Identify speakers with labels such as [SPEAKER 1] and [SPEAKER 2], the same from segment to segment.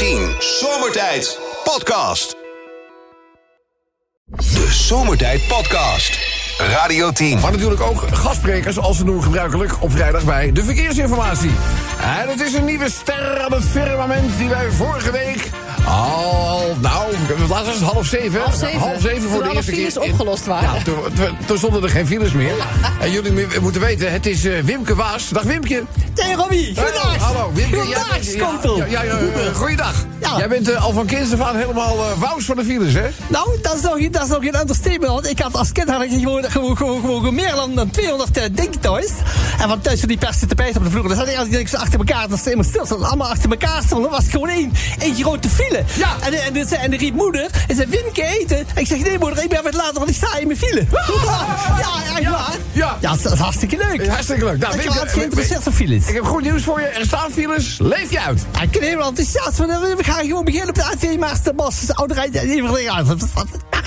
[SPEAKER 1] 10 Zomertijd Podcast. De Zomertijd Podcast. Radio 10.
[SPEAKER 2] Maar natuurlijk ook gastsprekers, als ze doen gebruikelijk, op vrijdag bij de verkeersinformatie. En het is een nieuwe ster aan het firmament die wij vorige week al, nou, we het half zeven.
[SPEAKER 3] Half zeven.
[SPEAKER 2] Half zeven voor
[SPEAKER 3] Toen
[SPEAKER 2] de eerste
[SPEAKER 3] files
[SPEAKER 2] keer. in-
[SPEAKER 3] opgelost waren.
[SPEAKER 2] Ja, toen, toen- toen stonden er geen files meer. En jullie moeten weten, het is eh, Wimke Waas. Dag Wimke.
[SPEAKER 4] Hey Robbie, goedendag.
[SPEAKER 2] Hallo, hallo Wimke. ja,
[SPEAKER 4] Skontel.
[SPEAKER 2] Ja, ja, ja, goeiedag.
[SPEAKER 4] Ja.
[SPEAKER 2] Jij bent eh, al van kinds af aan helemaal eh wous van de files, hè?
[SPEAKER 4] Nou, dat is, nog, dat is nog geen understatement. Want ik had als kind had ik gewoon, gewoon, gewoon, gewoon meer dan, dan 200 uh, thuis. En van thuis van die perste tapijt op de vloer. Dan zat ik altijd achter elkaar. Dat ze helemaal stil stonden. Allemaal achter elkaar stonden. Dan was het gewoon één, één grote file.
[SPEAKER 2] Ja.
[SPEAKER 4] En, en, en, en de riep moeder. En zei, Wimke eten. Ik zeg, nee moeder, ik ben wat later, want ik sta in mijn file. ja, echt waar.
[SPEAKER 2] Ja.
[SPEAKER 4] Ja, dat is hartstikke leuk.
[SPEAKER 2] Hartstikke leuk. Nou,
[SPEAKER 4] ik had geïnteresseerd in files.
[SPEAKER 2] ik heb goed nieuws voor je. Er staan files. Leef je uit.
[SPEAKER 4] Ik ben helemaal enthousiast. We gaan gewoon beginnen op de A2 Masterbos. De oude rij. Even uit.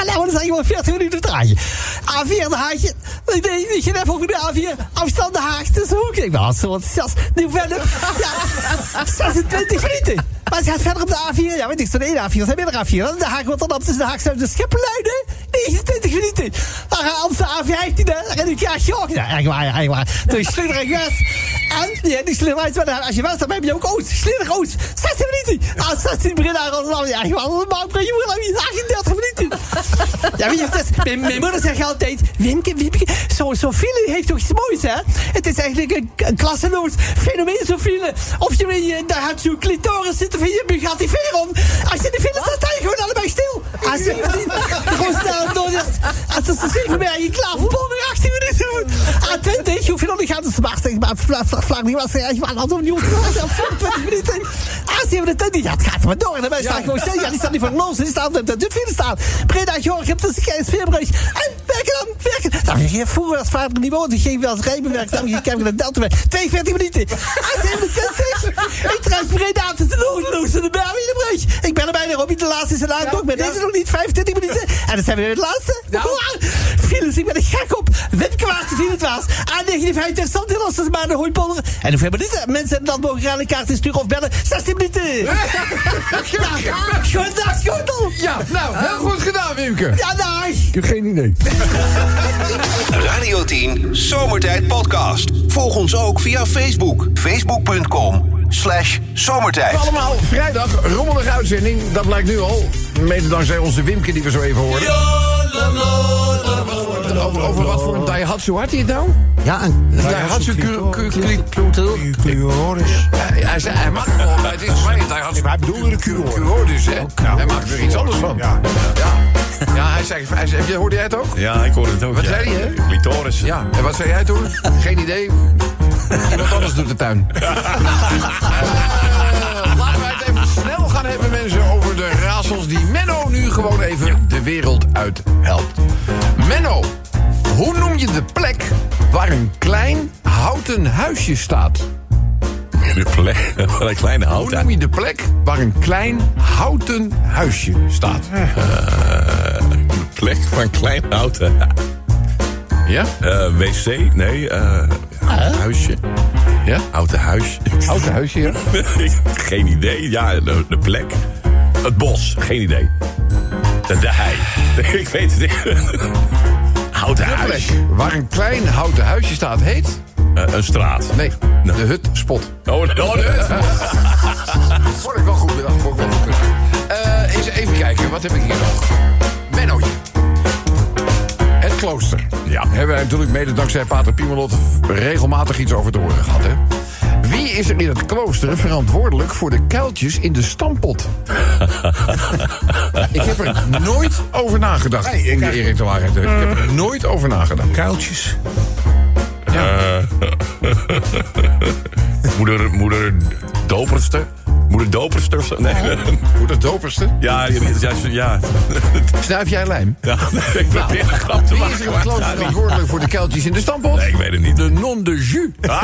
[SPEAKER 4] Nou, dan zijn gewoon 40 minuten draaien. A4 de Haagje. Nee, nee, weet je net over de A4. Afstand de Haag. Is ook. Ik ben al zo enthousiast. Nu verder. Ja, 26 minuten. Maar het gaat op de A4. Ja, weet ik, zo'n één A4. Er zijn meerdere A4. Dan de Haag Rotterdam tussen de Haag Zuid de Schippenluiden. 29 minuten. Dan gaan op de A15. Dan ren ik ja, Jorg. Ja, echt waar, echt waar. Toen en West. En, ja, die uit. maar Als je dan heb je ook Oost. Slinder Oost. 16 minuten. Ah, 16 begin naar Rotterdam. Ja, waar. Maar breng je moeder aan 38 minuten. Ja, weet je, wat het is? mijn, mijn moeder zegt altijd... Wimke, Wimke, zo file heeft toch iets moois, hè? Het is eigenlijk een, een klasseloos fenomeen, zo'n file. Of je je, daar had zo'n clitoris zitten van je Bugatti Veyron. Als je in de file staat, sta je gewoon allebei stil. A17, gewoon snel door. Als het 7 ben je klaar voor Polder 18 minuten. A20, je hoeft je nog niet gaan te smachten. Maar vlak niet was er. Je was altijd opnieuw. 20 minuten. A27, ja, het gaat maar door. En daarbij sta ik gewoon stil. Ja, die staat niet voor los. Die staat op de file staan. Breda, Georgië, tussen Kees, Veerbrug. En werken dan, werken. Dan ging je vroeger als vader niet woonde. ging wel eens rijbewerk. Dan ging ik naar de Deltaweg. 42 minuten. A27. Ik trek Breda tussen de Loos en de Berwiedenbrug. Ik ben er bijna Robbie de laatste is een aantok. Maar deze nog niet 25 minuten. En dan zijn we weer het laatste. Files, ik ben er gek op. Wimke Waas, de files was. A59, Zandhillers, dat is maar de En hoeveel minuten mensen dat mogen gaan een kaart insturen of bellen? 16 minuten. Ja, Goedendag, Schotel.
[SPEAKER 2] Ja, nou, heel goed gedaan, Wimke.
[SPEAKER 4] Ja, dag.
[SPEAKER 2] Ik heb geen idee.
[SPEAKER 1] Radio 10 Zomertijd Podcast. Volg ons ook via Facebook. Facebook.com slash zomertijd.
[SPEAKER 2] Allemaal vrijdag, rommelige uitzending. Dat blijkt nu al. Mede dankzij onze Wimke die we zo even hoorden. Over, over wat voor een Daihatsu had hij het nou?
[SPEAKER 4] Ja, een
[SPEAKER 2] Daihatsu
[SPEAKER 4] Clutoris.
[SPEAKER 2] Hij, hij zei, hij mag gewoon, maar het is voor mij een Daihatsu.
[SPEAKER 5] hij bedoelde de
[SPEAKER 2] dus, hè? Hij maakt er iets anders van.
[SPEAKER 5] Ja.
[SPEAKER 2] Ja, ja hij zei, hij zei hoorde jij het ook?
[SPEAKER 5] Ja, ik hoorde het ook.
[SPEAKER 2] Wat
[SPEAKER 5] ja.
[SPEAKER 2] zei hij, hè?
[SPEAKER 5] Clitoris.
[SPEAKER 2] Ja, en wat zei jij toen? Geen idee. Iemand anders doet de tuin. Eh, laten wij het even snel gaan hebben, mensen, over de raadsels die Menno nu gewoon even de wereld uit helpt. Menno, hoe noem je de plek waar een klein houten huisje staat?
[SPEAKER 5] De plek. Wat een kleine
[SPEAKER 2] Hoe
[SPEAKER 5] hout.
[SPEAKER 2] noem je de plek waar een klein houten huisje staat?
[SPEAKER 5] De plek van een klein hout. eh,
[SPEAKER 2] Ja?
[SPEAKER 5] wc? Nee, eh huisje.
[SPEAKER 2] Ja?
[SPEAKER 5] Houten huisje.
[SPEAKER 2] Houten huisje, ja?
[SPEAKER 5] Geen idee. Ja, de, de plek. Het bos. Geen idee. De, de hei. Ik weet het niet. Houten
[SPEAKER 2] De plek
[SPEAKER 5] huis.
[SPEAKER 2] waar een klein houten huisje staat heet...
[SPEAKER 5] Eh, een straat.
[SPEAKER 2] Nee, de hut spot.
[SPEAKER 5] Oh, oh, de-
[SPEAKER 2] Vond ik wel goed bedacht. Vond ik wel goed bedacht. Eh, eens even kijken, wat heb ik hier nog? Mennootje. Het klooster.
[SPEAKER 5] Ja.
[SPEAKER 2] Hebben wij natuurlijk mede dankzij Pater Piemelot regelmatig iets over te horen gehad, hè? Wie is er in het klooster verantwoordelijk voor de kuiltjes in de stampot? ik heb er nooit over nagedacht.
[SPEAKER 5] Nee, ik eigenlijk-
[SPEAKER 2] eerlijk te waarheid. Ik heb er nooit over nagedacht.
[SPEAKER 5] Kuiltjes. moeder, moeder doperste. Moeder doperste of zo? Nee.
[SPEAKER 2] Hoe dat doperste?
[SPEAKER 5] Ja, ja, ja, ja.
[SPEAKER 2] Snuif jij lijm?
[SPEAKER 5] ja. Ik probeer een grap te
[SPEAKER 2] Wie is er in het
[SPEAKER 5] maken.
[SPEAKER 2] klooster
[SPEAKER 5] Ja,
[SPEAKER 2] verantwoordelijk voor de kuiltjes in de stampot?
[SPEAKER 5] Nee, ik weet het niet.
[SPEAKER 2] De non de jus.
[SPEAKER 5] Ah,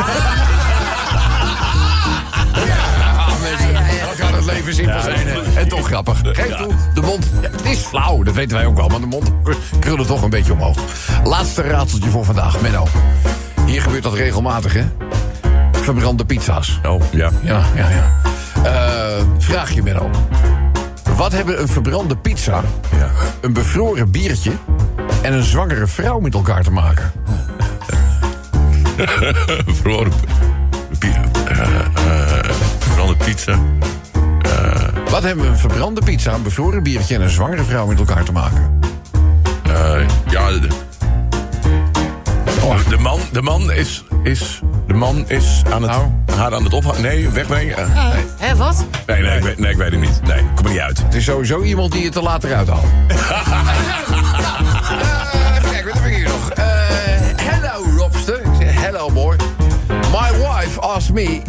[SPEAKER 2] leven simpel zijn. En toch grappig. Geef toe, de mond. Het is flauw, dat weten wij ook wel. Maar de mond krullen toch een beetje omhoog. Laatste raadseltje voor vandaag, Menno. Hier gebeurt dat regelmatig, hè? Verbrande pizza's.
[SPEAKER 5] oh, ja.
[SPEAKER 2] Ja, ja, ja. Eh, Vraag je, Menno. Wat hebben een verbrande pizza,
[SPEAKER 5] Ja.
[SPEAKER 2] een bevroren biertje... en een zwangere vrouw met elkaar te maken?
[SPEAKER 5] Pizza. Verloren pizza.
[SPEAKER 2] Wat hebben een verbrande pizza, een bevroren biertje... en een zwangere vrouw met elkaar te maken?
[SPEAKER 5] Eh, ja, de, de man, de man is, is, de man is aan het,
[SPEAKER 2] Nou.
[SPEAKER 5] haar aan het ophangen. Nee, wegbrengen. Eh, nee.
[SPEAKER 3] Hé, wat?
[SPEAKER 5] Nee, nee, ik weet, nee, ik weet het niet. Nee, kom er niet uit.
[SPEAKER 2] Het is sowieso iemand die je te laat eruit haalt. Even kijken, wat heb ik hier nog? Eh, hello, Robster. Ik zeg, hello, boy. My wife asked me...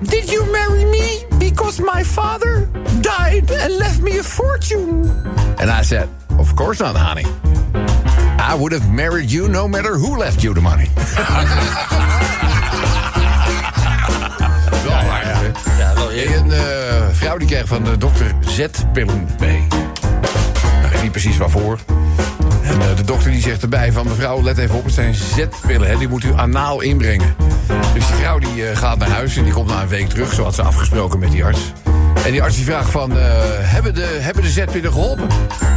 [SPEAKER 2] Did you marry me because my father died and left me a fortune? And I said, of course not, honey. I would have married you no matter who left you the money. Wel waar, hè? Hey, Een eh, vrouw die kreeg van de dokter Z-pillen mee. Nou, ik weet niet precies waarvoor. En eh, de dokter die zegt erbij van... mevrouw, let even op, het zijn Z-pillen, hè, die moet u anaal inbrengen. Dus die vrouw die eh, gaat naar huis en die komt na een week terug... zo had ze afgesproken met die arts. En die arts die vraagt van... eh, hebben de, hebben de Z-pillen geholpen?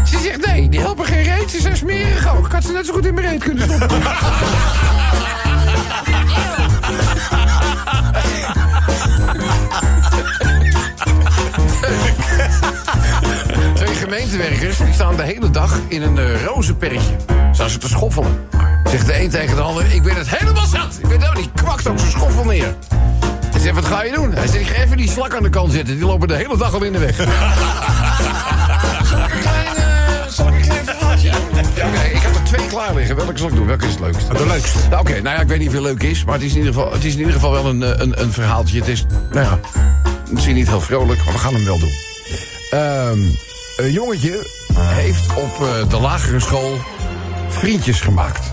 [SPEAKER 2] Ze zegt nee, die helpen geen reet, ze zijn smerig ook. Ik had ze net zo goed in mijn reet kunnen stoppen. Twee gemeentewerkers die staan de hele dag in een uh, rozenperretje. Staan ze te schoffelen. Zegt de een tegen de ander, ik ben het helemaal zat. Ik ben nou, die kwakt ook zijn schoffel neer. Hij zegt, wat ga je doen? Hij zegt, ik ga even die slak aan de kant zetten. Die lopen de hele dag al in de weg. Zal ik een klein, zal ik een klein verhaaltje doen? Ja, oké, ik heb er twee klaar liggen. Welke zal ik doen? Welke is het leukst?
[SPEAKER 6] De leukste.
[SPEAKER 2] Nou, Oké, nou ja, ik weet niet of het leuk is, maar het is in ieder geval, het is in ieder geval wel een, eh, een, een verhaaltje. Het is, nou ja, misschien niet heel vrolijk, maar we gaan hem wel doen. Ehm, een jongetje heeft op eh, de lagere school vriendjes gemaakt.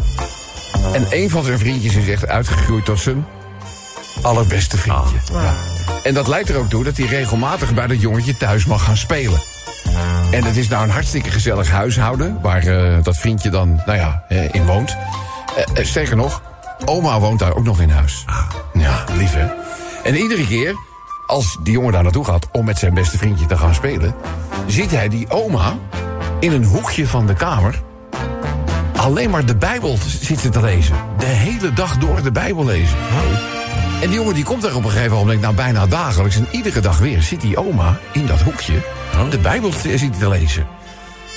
[SPEAKER 2] En een van zijn vriendjes is echt uitgegroeid tot zijn allerbeste vriendje. Ja. En dat leidt er ook toe dat hij regelmatig bij dat jongetje thuis mag gaan spelen. En het is nou een hartstikke gezellig huishouden... waar eh, dat vriendje dan, nou ja, eh, in woont. Eh, sterker nog, oma woont daar ook nog in huis. Ja, lief hè? En iedere keer, als die jongen daar naartoe gaat... om met zijn beste vriendje te gaan spelen... ziet hij die oma in een hoekje van de kamer... alleen maar de Bijbel zitten te lezen. De hele dag door de Bijbel lezen. En die jongen die komt daar op een gegeven moment, nou bijna dagelijks... en iedere dag weer zit die oma in dat hoekje de Bijbel te- zit te lezen.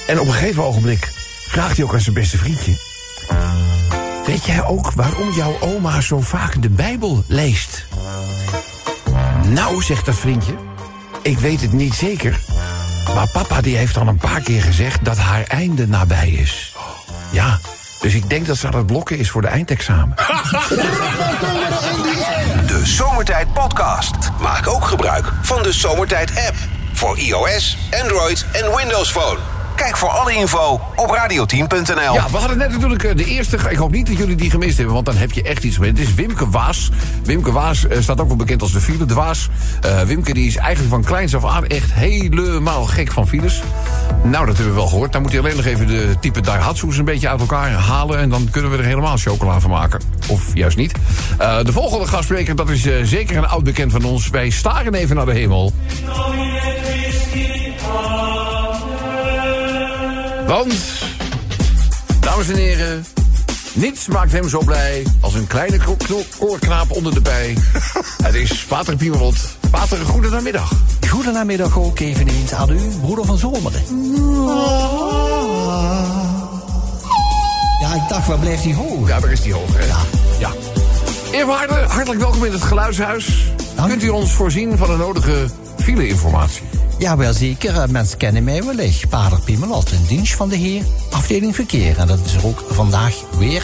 [SPEAKER 2] En op een gegeven ogenblik vraagt hij ook aan zijn beste vriendje... Weet jij ook waarom jouw oma zo vaak de Bijbel leest? Nou, zegt dat vriendje, ik weet het niet zeker... maar papa die heeft al een paar keer gezegd dat haar einde nabij is. Ja, dus ik denk dat ze aan het blokken is voor de eindexamen.
[SPEAKER 1] De Zomertijd Podcast. Maak ook gebruik van de Zomertijd app. Voor iOS, Android en Windows Phone. Kijk voor alle info op radioteam.nl.
[SPEAKER 2] Ja, we hadden net natuurlijk eh, de eerste. Ik hoop niet dat jullie die gemist hebben, want dan heb je echt iets gemist. Het is Wimke Waas. Wimke Waas eh, staat ook wel bekend als de file dwaas. Eh Wimke die is eigenlijk van kleins af aan echt helemaal gek van files. Nou, dat hebben we wel gehoord. Dan moet hij alleen nog even de type Daihatsu's een beetje uit elkaar halen. En dan kunnen we er helemaal chocola van maken. Of juist niet. De volgende gastspreker, dat is zeker een oud bekend van ons. Wij staren even naar de hemel. Want, dames en heren, niets maakt hem zo blij als een kleine koorknaap onder de bij. Het is Pater Piemerot. Pater, goedemiddag.
[SPEAKER 4] Goedenamiddag ook eveneens aan u, broeder van Zomeren. Ja, ik dacht, waar blijft die hoog?
[SPEAKER 2] Ja, daar is die hoog, hè? Ja. ja. Eerwaarde, hartelijk welkom in het Geluidshuis.
[SPEAKER 4] Dank.
[SPEAKER 2] Kunt u ons voorzien van de nodige file-informatie?
[SPEAKER 4] Ja, wel zeker. Eh, Mensen kennen mij wellicht. Pater Piemelot, in dienst van de Heer, afdeling verkeer. En dat is er ook vandaag weer.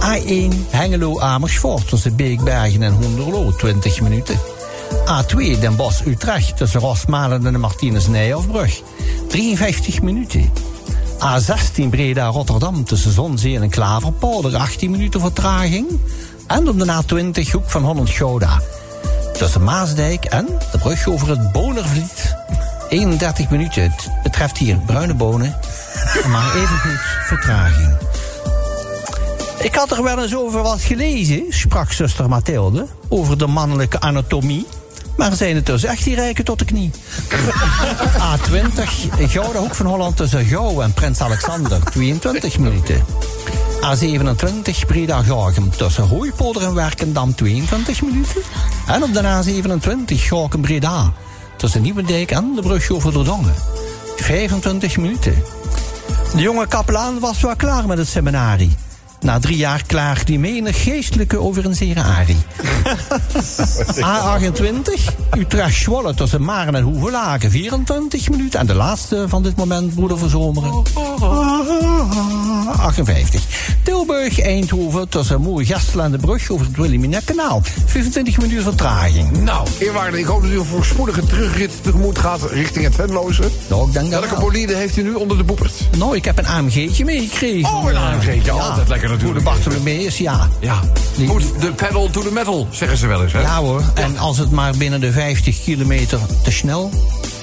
[SPEAKER 4] A1 Hengelo-Amersfoort tussen Beekbergen en Hoenderloo, 20 minuten. A2 Den Bosch-Utrecht tussen Rosmalen en de Martinez-Nijhoffbrug, 53 minuten. A16 Breda-Rotterdam tussen Zonzee en Klaverpolder, 18 minuten vertraging. En op de A20 hoek van Holland-Gouda. Tussen Maasdijk en de brug over het Bonervliet. 31 minuten. Het betreft hier bruine bonen. Maar even goed vertraging. Ik had er wel eens over wat gelezen, sprak zuster Mathilde, over de mannelijke anatomie. Maar zijn het dus echt die rijken tot de knie. A20, Gouden Hoek van Holland tussen Gouw en Prins Alexander, 22 minuten. A27, Breda Gorgum tussen Hooipolder en Werkendam, 22 minuten. En op de A27, Gorkum Breda tussen Nieuwendijk en de brug over de Dongen, 25 minuten. De jonge kapelaan was wel klaar met het seminarie. Na drie jaar klaagt die menig geestelijke over een zere arie. A28, Utrecht-Zwolle tussen Maren en Hoevelaken, 24 minuten. En de laatste van dit moment, broeder Verzomeren. 58. Tilburg-Eindhoven tussen Moer, Gestel en de Brug over het Wilhelmina-kanaal. 25 minuten vertraging.
[SPEAKER 2] Nou, eerwaarde, ik hoop dat u een voorspoedige terugrit tegemoet gaat richting het Venloze.
[SPEAKER 4] Nou, ik denk dat
[SPEAKER 2] Welke
[SPEAKER 4] wel.
[SPEAKER 2] bolide heeft u nu onder de boepert?
[SPEAKER 4] Nou, ik heb een AMG'tje meegekregen.
[SPEAKER 2] Oh, een AMG'tje, altijd lekker natuurlijk.
[SPEAKER 4] Voor de Bartholomeus, ja.
[SPEAKER 2] Ja,
[SPEAKER 4] Die-
[SPEAKER 2] moet de pedal to the metal, zeggen ze wel eens, hè?
[SPEAKER 4] Ja hoor, en als het maar binnen de 50 kilometer te snel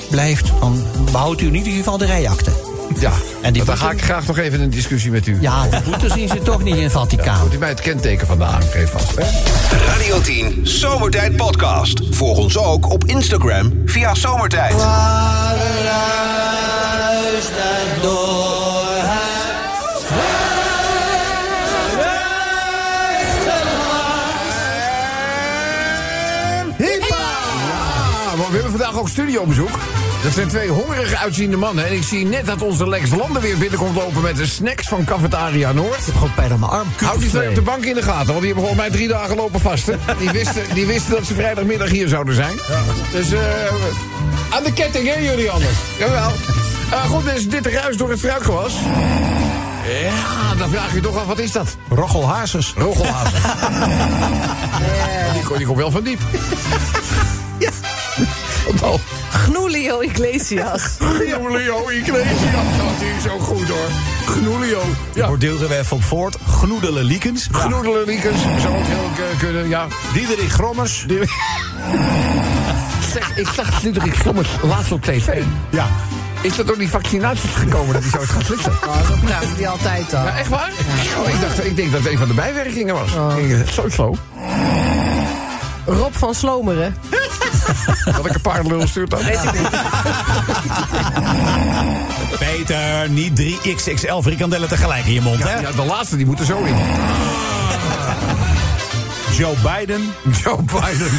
[SPEAKER 4] blijft... dan behoudt u in ieder geval de rijakte.
[SPEAKER 2] Ja,
[SPEAKER 4] En die
[SPEAKER 2] dan ga ik graag nog even een discussie met u.
[SPEAKER 4] Ja, de boete zien ze toch niet in het Vaticaan.
[SPEAKER 2] Moet u mij het kenteken van de AMG vast, hè?
[SPEAKER 1] Radio 10 Zomertijd Podcast. Volg ons ook op Instagram via Zomertijd.
[SPEAKER 2] Ja, vandaag ook studiobezoek. Dat zijn twee hongerige uitziende mannen. En ik zie net dat onze Lex Landen weer binnenkomt lopen met de snacks van Cafetaria Noord.
[SPEAKER 4] Gewoon pijn aan mijn arm.
[SPEAKER 2] Houd die twee op de bank in de gaten, want die hebben volgens mij drie dagen lopen vasten. Die wisten, die wisten dat ze vrijdagmiddag hier zouden zijn. Dus eh aan de ketting, hè, jullie anders? Jawel. Eh, goed, mensen, dit ruis door het fruitgewas. Ja, dan vraag je toch af, wat is dat?
[SPEAKER 3] Rochel Hazes.
[SPEAKER 2] Rogelhazen. die, komt- die komt wel van diep. Ja. Wat al?
[SPEAKER 6] Gnoelio Iglesias.
[SPEAKER 2] Gnoelio Iglesias. Dat is ook goed hoor. Gnoelio. Ja.
[SPEAKER 3] Bordeelgewef op Voort. Gnoedele Liekens.
[SPEAKER 2] Gnoedelen Liekens. Zou ook heel eh, kunnen, ja.
[SPEAKER 3] Diederik Grommers.
[SPEAKER 2] Zeg, ik zag Diederik Grommers laatst op tv.
[SPEAKER 3] Ja.
[SPEAKER 2] Is dat door die vaccinaties gekomen dat hij zo is gaan flitsen?
[SPEAKER 6] Dat praten die altijd al.
[SPEAKER 2] Ja, echt waar? Oh, ik, dacht, ik denk dat het een van de bijwerkingen was. Ik denk, Zo slow.
[SPEAKER 6] Rob van Slomeren.
[SPEAKER 2] Dat ik een paardenlul stuurt dan.
[SPEAKER 6] Weet ik niet.
[SPEAKER 3] Peter, niet drie XXL frikandellen tegelijk in je mond, hè?
[SPEAKER 2] Ja, de laatste die moet er zo in.
[SPEAKER 3] Joe Biden.
[SPEAKER 2] Joe Biden.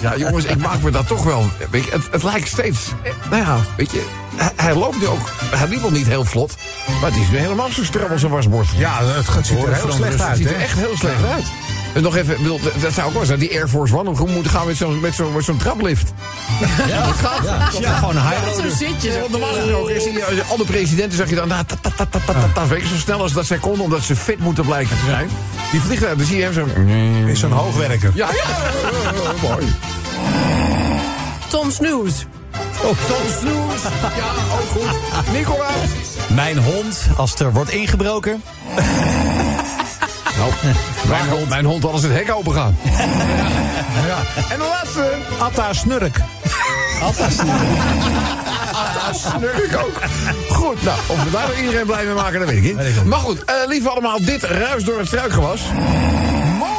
[SPEAKER 2] Ja, jongens, ik maak me dat toch wel. Weet je, het, het lijkt steeds. Nou ja, weet je. Hij, hij loopt nu ook. Hij liep al niet heel vlot. Maar het is nu helemaal zo stram als een wasbord.
[SPEAKER 3] Ja, het gaat- ziet er heel slecht
[SPEAKER 2] Het
[SPEAKER 3] uit,
[SPEAKER 2] ziet er echt heel slecht uit. En nog even, ik bedoel, dat- dat zou ook wel zijn. Die Air Force One om moeten gaan met zo'n met zo'n met zo'n traplift.
[SPEAKER 4] Ja, dat gaat. Ja, gewoon een high
[SPEAKER 6] Zo zit je.
[SPEAKER 2] Normaal gesproken is eh, alle presidenten zeg je dan, nou, ta, ta, ta, ta, ta, ta, ta, weet je, zo snel als dat zij konden, omdat ze fit moeten blijken te zijn. Die vliegtuig, dan zie je hem zo.
[SPEAKER 3] Is zo'n hoogwerker.
[SPEAKER 2] Ja, ja, ja, ja, mooi.
[SPEAKER 6] Tom Snoes.
[SPEAKER 2] Oh, Tom Snoes. Ja, ook goed. Nicola.
[SPEAKER 3] Mijn hond, als er wordt ingebroken.
[SPEAKER 2] Nou, mijn, hond, mijn hond had als het hek open gaan. Ja. En de laatste.
[SPEAKER 3] Atta Snurk.
[SPEAKER 2] Ah, snurk ook. Goed, nou, of we daar iedereen blij mee maken, dat weet ik niet. Maar goed, eh lief allemaal, dit ruis door het struikgewas.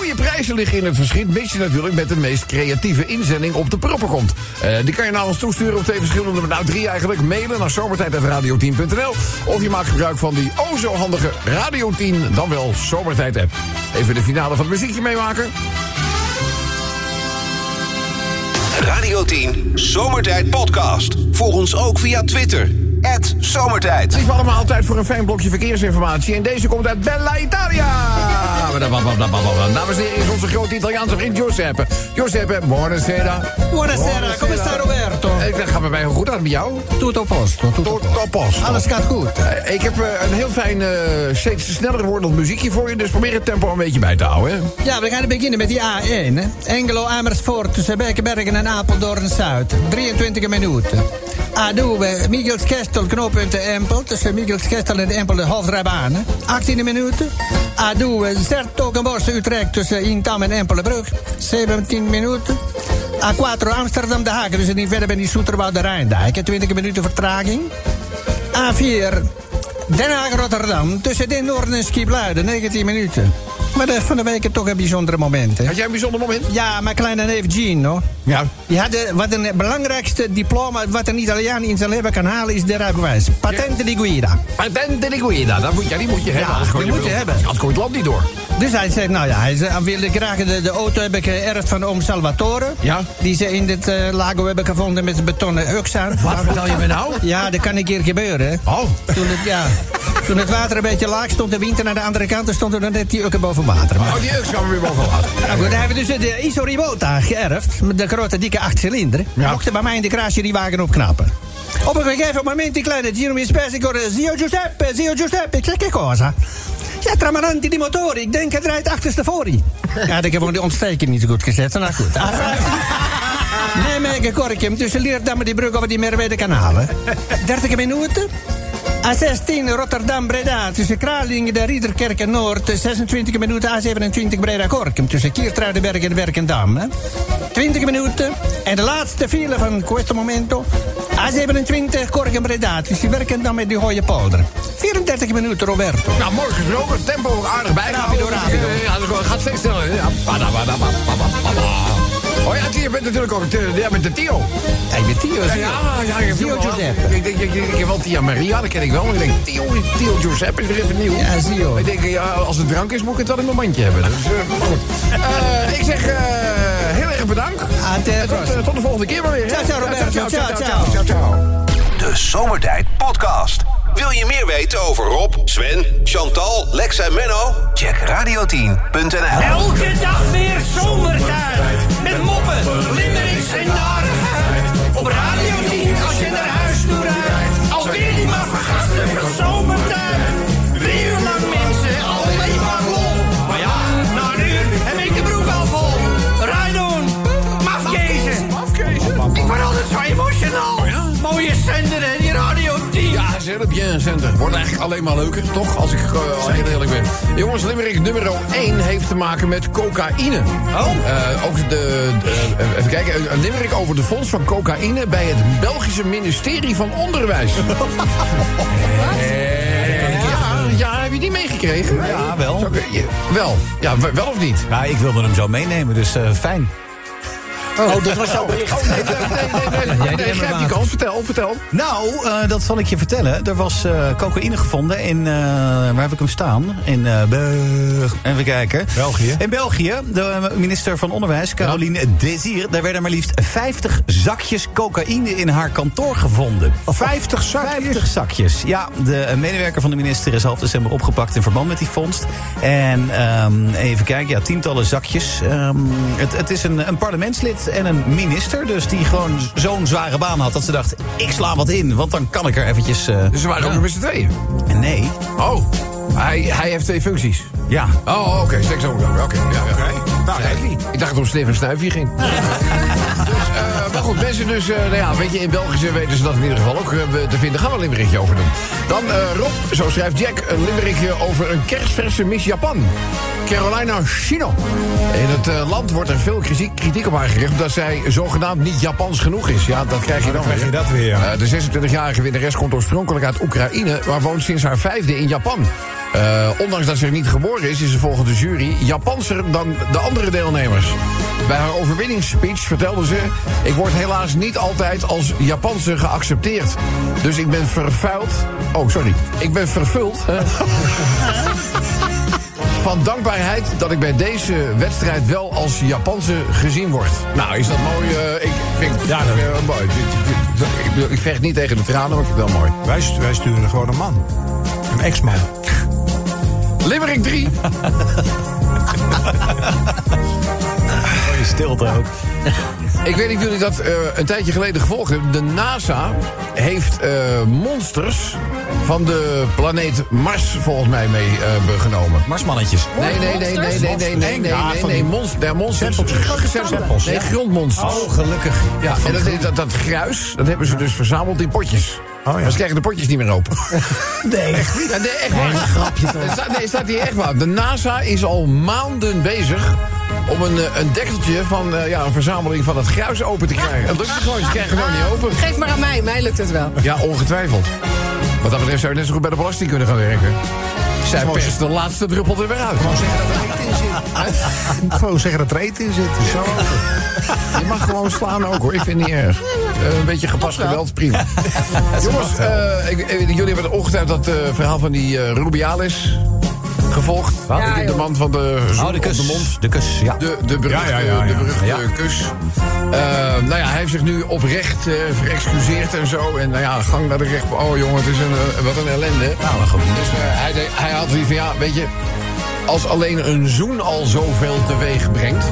[SPEAKER 2] Mooie prijzen liggen in het verschiet. Mits je natuurlijk met de meest creatieve inzending op de proppen komt. Eh, die kan je naar ons toesturen op twee verschillende, nou drie eigenlijk. Mailen naar zomertijd.radio10.nl. Of je maakt gebruik van die o zo handige Radio 10, dan wel Zomertijd app. Even de finale van het muziekje meemaken.
[SPEAKER 1] Radio 10 Zomertijd Podcast. Volg ons ook via Twitter. Zomertijd.
[SPEAKER 2] Lief allemaal, tijd voor een fijn blokje verkeersinformatie. En deze komt uit Bella Italia. Dames en heren, is onze grote Italiaanse vriend Giuseppe. Giuseppe, buonasera.
[SPEAKER 4] Buonasera, come sta Roberto?
[SPEAKER 2] Ik gaat bij mij heel goed aan met jou.
[SPEAKER 4] Tutto posto, tutto
[SPEAKER 2] Tot
[SPEAKER 4] posto. Alles gaat goed.
[SPEAKER 2] Eh, Ik heb eh, een heel fijn, eh, steeds sneller wordend muziekje voor je. Dus probeer het tempo een beetje bij te houden.
[SPEAKER 4] Ja, we gaan beginnen met die A1. Hè. Engelo Amersfoort tussen Bekenbergen en Apeldoorn Zuid. 23 minuten. A2, Michels Kestel, knooppunt Empel. Tussen Michels Kestel en Empel de hoofdrijbaan. hè. 18 minuten. A2, Zertogenbos Utrecht tussen Intam en Empelenbrug. 17 minuten. A4, Amsterdam De Haag. Dus niet verder ben die Soeterwoud de Rijndijk. hè. 20 minuten vertraging. A4, Den Haag Rotterdam. Tussen Den Noorden en Skibluiden. 19 minuten. Maar de, van de week toch een bijzondere moment, hè?
[SPEAKER 2] Had jij een bijzonder moment?
[SPEAKER 4] Ja, mijn kleine neef Jean, hoor.
[SPEAKER 2] Ja.
[SPEAKER 4] Die had de, wat een belangrijkste diploma wat een Italiaan in zijn leven kan halen, is de rijbewijs. Patente di guida.
[SPEAKER 2] Patente di guida, dat moet, ja, die moet je hebben.
[SPEAKER 4] die moet je hebben.
[SPEAKER 2] Anders komt het land niet door.
[SPEAKER 4] Dus hij zegt, nou ja, hij wilde graag de, de auto hebben geërfd van oom Salvatore.
[SPEAKER 2] Ja.
[SPEAKER 4] Die ze in dit eh, lago hebben gevonden met betonnen hux aan.
[SPEAKER 2] Wat vertel je me nou?
[SPEAKER 4] Ja, dat kan een keer gebeuren. hè.
[SPEAKER 2] Oh.
[SPEAKER 4] Toen het, ja, toen het water een beetje laag stond, de winter naar de andere kant, stond er dan net die ukken boven water. Maar,
[SPEAKER 2] Oh, die gaan we weer boven laten.
[SPEAKER 4] nou goed, dan hebben we dus de Iso Ribota geërfd. Met de grote, dikke achtcilinder.
[SPEAKER 2] Ja.
[SPEAKER 4] Mochten bij mij in de garage die wagen opknappen. Op een gegeven moment, die kleine Gino mi spese, ik hoorde, zio Giuseppe, zio Giuseppe. Ik zeg, che cosa? Ja, tramaranti di motori. Ik denk, het rijdt achterstevoren. Ja, ik heb gewoon die ontsteking niet zo goed gezet. Nou goed. Nijmegen Korkum, tussen Leerdam en die brug over die Merwede kanalen. 30 minuten. A16 Rotterdam-Breda tussen Kralingen en Riederkerk en Noord. 26 minuten A27 Breda-Korkum tussen Kiertruidenberg en Werkendam. Hè. 20 minuten. En de laatste file van questo momento. A27 Korkum-Breda tussen Werkendam en die Hooie Polder. 34 minuten Roberto.
[SPEAKER 2] Nou, mooi gesproken. Tempo aardig bij.
[SPEAKER 4] Rapido, rapido.
[SPEAKER 2] Ja, gaat steeds sneller. Ja. Oh ja, je bent natuurlijk ook eh, ja, met de Tio.
[SPEAKER 4] Hey, met Tio.
[SPEAKER 2] Ja, ja, ja, je
[SPEAKER 4] Tio. Giuseppe.
[SPEAKER 2] Ik denk, ik, ik, ik heb wel Tia Maria, dat ken ik wel. Maar ik denk, Tio, Tio Giuseppe is weer even nieuw.
[SPEAKER 4] Ja, Zio.
[SPEAKER 2] Ik denk, ja, als het drank is, moet ik het wel in mijn mandje hebben. Dus, eh, goed. Eh, ik zeg eh, heel erg bedankt.
[SPEAKER 4] Ah,
[SPEAKER 2] tot, eh, tot de volgende keer maar weer.
[SPEAKER 4] Ciao, ciao, Roberto.
[SPEAKER 2] Ciao, ciao,
[SPEAKER 4] Ciao,
[SPEAKER 2] ciao, ciao,
[SPEAKER 4] ciao.
[SPEAKER 2] ciao.
[SPEAKER 1] De Zomertijd Podcast. Wil je meer weten over Rob, Sven, Chantal, Lex en Menno? Check radio10.nl.
[SPEAKER 7] Elke dag weer zomertijd. Moppen, limmerings en narigheid. Op Radio 10 als je naar huis toe rijdt. Alweer die maar vergasten van zomertijd. 10.
[SPEAKER 2] Ja, ze hebben bien center. Wordt eigenlijk alleen maar leuker, toch? Als ik al heel eerlijk ben. Jongens, Limerick nummer 1 heeft te maken met cocaïne. Oh. ook de, de- eh, even kijken, een- Limerick over de fonds van cocaïne bij het Belgische ministerie van Onderwijs. Ja, heb je die meegekregen?
[SPEAKER 3] Ja, wel.
[SPEAKER 2] Wel, ja, wel of niet?
[SPEAKER 3] Ja, ik wilde hem zo meenemen, dus fijn.
[SPEAKER 4] Oh, dat was jouw bericht.
[SPEAKER 2] Oh, nee, nee, nee, nee, nee, grijp die kans. Vertel, vertel.
[SPEAKER 3] Nou, eh, dat zal ik je vertellen. Er was eh, cocaïne gevonden in, eh, waar heb ik hem staan? In eh even kijken.
[SPEAKER 8] België.
[SPEAKER 3] In België. De minister van Onderwijs, Caroline Desir, daar werden maar liefst 50 zakjes cocaïne in haar kantoor gevonden.
[SPEAKER 8] 50 zakjes?
[SPEAKER 3] 50 zakjes. Ja, de medewerker van de minister is half december opgepakt in verband met die vondst. En ehm, even kijken, ja, tientallen zakjes. Ehm, het, het is een, een parlementslid en een minister, dus die gewoon zo'n zware baan had dat ze dacht, ik sla wat in, want dan kan ik er eventjes... eh,
[SPEAKER 2] Dus ze waren ook nog met z'n tweeën.
[SPEAKER 3] Nee.
[SPEAKER 2] Oh, hij, hij heeft twee functies.
[SPEAKER 3] Ja.
[SPEAKER 2] Oh, oké, seks ook. Oké, ja, ja.
[SPEAKER 8] Nou.
[SPEAKER 2] Ik dacht dat het om Stefan Snuifje ging. dus, eh, maar goed, mensen dus, eh, nou ja, weet je, in België weten ze dat in ieder geval ook eh, te vinden. Gaan we een limerickje over doen. Dan Rob, zo schrijft Jack, een limerickje over een kerstverse Miss Japan. Carolina Shino. In het land wordt er veel kritiek, kritiek op haar gericht... omdat zij zogenaamd niet Japans genoeg is. Ja, dat krijg je dan,
[SPEAKER 8] Dan krijg je dat weer, ja.
[SPEAKER 2] De 26-jarige winnares komt oorspronkelijk uit Oekraïne... maar woont sinds haar vijfde in Japan. Eh, ondanks dat ze er niet geboren is, is ze volgens de jury Japanser dan de andere deelnemers. Bij haar overwinningsspeech vertelde ze... ik word helaas niet altijd als Japanse geaccepteerd. Dus ik ben vervuild... Oh, sorry. Ik ben vervuld... hè, van dankbaarheid dat ik bij deze wedstrijd wel als Japanse gezien word. Nou, is dat mooi? eh, ik vind het
[SPEAKER 8] Ja,
[SPEAKER 2] ja,
[SPEAKER 8] dat-
[SPEAKER 2] mooi. Ik, ik vecht niet tegen de tranen, maar ik vind het wel mooi.
[SPEAKER 8] Wij, wij sturen gewoon een man. Een ex-man.
[SPEAKER 2] Limerick 3.
[SPEAKER 3] Mooie stilte ook.
[SPEAKER 2] Ik weet niet of jullie dat eh, een tijdje geleden gevolgd hebben. De NASA heeft eh, monsters van de planeet Mars volgens mij meegenomen.
[SPEAKER 3] Marsmannetjes.
[SPEAKER 2] Nee, nee, nee, nee, nee, nee, nee, nee,
[SPEAKER 8] Ja,
[SPEAKER 2] nee,
[SPEAKER 8] van
[SPEAKER 2] nee,
[SPEAKER 8] die-
[SPEAKER 2] monsters. Monsters. Nee,
[SPEAKER 8] ja.
[SPEAKER 2] grondmonsters.
[SPEAKER 3] Oh, gelukkig.
[SPEAKER 2] Ja, en dat, dat, dat gruis, dat hebben ze dus verzameld in potjes.
[SPEAKER 8] Oh, ja.
[SPEAKER 2] Maar ze krijgen de potjes niet meer open.
[SPEAKER 3] Nee.
[SPEAKER 2] Echt Ja, nee, echt waar. grapje toch? Staat, nee, staat hier echt waar. De NASA is al maanden bezig om een, eh, een dekseltje van eh, ja, een verzameling van het gruis open te krijgen. Dat lukt het gewoon, ze krijgen het gewoon niet open.
[SPEAKER 6] Geef maar aan mij, mij lukt het wel.
[SPEAKER 2] Ja, ongetwijfeld. Wat dat betreft zou je net zo goed bij de belasting kunnen gaan werken. Zij perst de laatste druppel er weer uit.
[SPEAKER 8] Gewoon zeggen dat er eten in zit. Gewoon zeggen dat er eten in zit. Zo.
[SPEAKER 2] Je mag gewoon slaan ook hoor, ik vind het niet erg. Eh, een beetje gepast geweld, prima. Jongens, eh, ik- jullie hebben ongetwijfeld dat eh, verhaal van die eh, Rubialis gevolgd.
[SPEAKER 6] Ja,
[SPEAKER 2] de man van de zoen
[SPEAKER 3] Oh, de
[SPEAKER 2] op
[SPEAKER 3] kus.
[SPEAKER 2] de mond.
[SPEAKER 3] De kus, ja.
[SPEAKER 2] De, de beruchte,
[SPEAKER 8] Ja, ja.
[SPEAKER 2] De beruchte kus. Eh, nou ja, hij heeft zich nu oprecht eh verexcuseerd en zo. En nou ja, gang naar de rechtbank. Oh jongen, het is een, eh, wat een ellende.
[SPEAKER 3] Nou, goed.
[SPEAKER 2] Dus hij, de- hij had zoiets van, ja, weet je... Als alleen een zoen al zoveel teweeg brengt...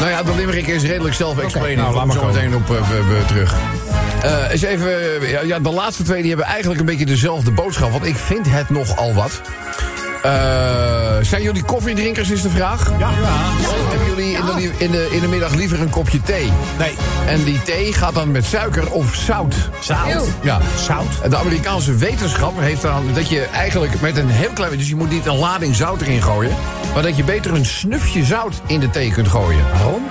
[SPEAKER 2] Nou ja, de limerick is redelijk
[SPEAKER 8] nou, laat
[SPEAKER 2] kom
[SPEAKER 8] maar
[SPEAKER 2] zo meteen op terug. Eh eens even, ja, ja, de laatste twee die hebben eigenlijk een beetje dezelfde boodschap. Want ik vind het nogal wat. Eh, zijn jullie koffiedrinkers, is de vraag?
[SPEAKER 8] Ja.
[SPEAKER 2] Of hebben jullie in de, in, de, in de middag liever een kopje thee?
[SPEAKER 8] Nee.
[SPEAKER 2] En die thee gaat dan met suiker of zout.
[SPEAKER 6] Eeuw.
[SPEAKER 2] Ja.
[SPEAKER 8] Zout?
[SPEAKER 2] De Amerikaanse wetenschap heeft dan dat je eigenlijk met een heel klein... Dus je moet niet een lading zout erin gooien... maar dat je beter een snufje zout in de thee kunt gooien. Waarom?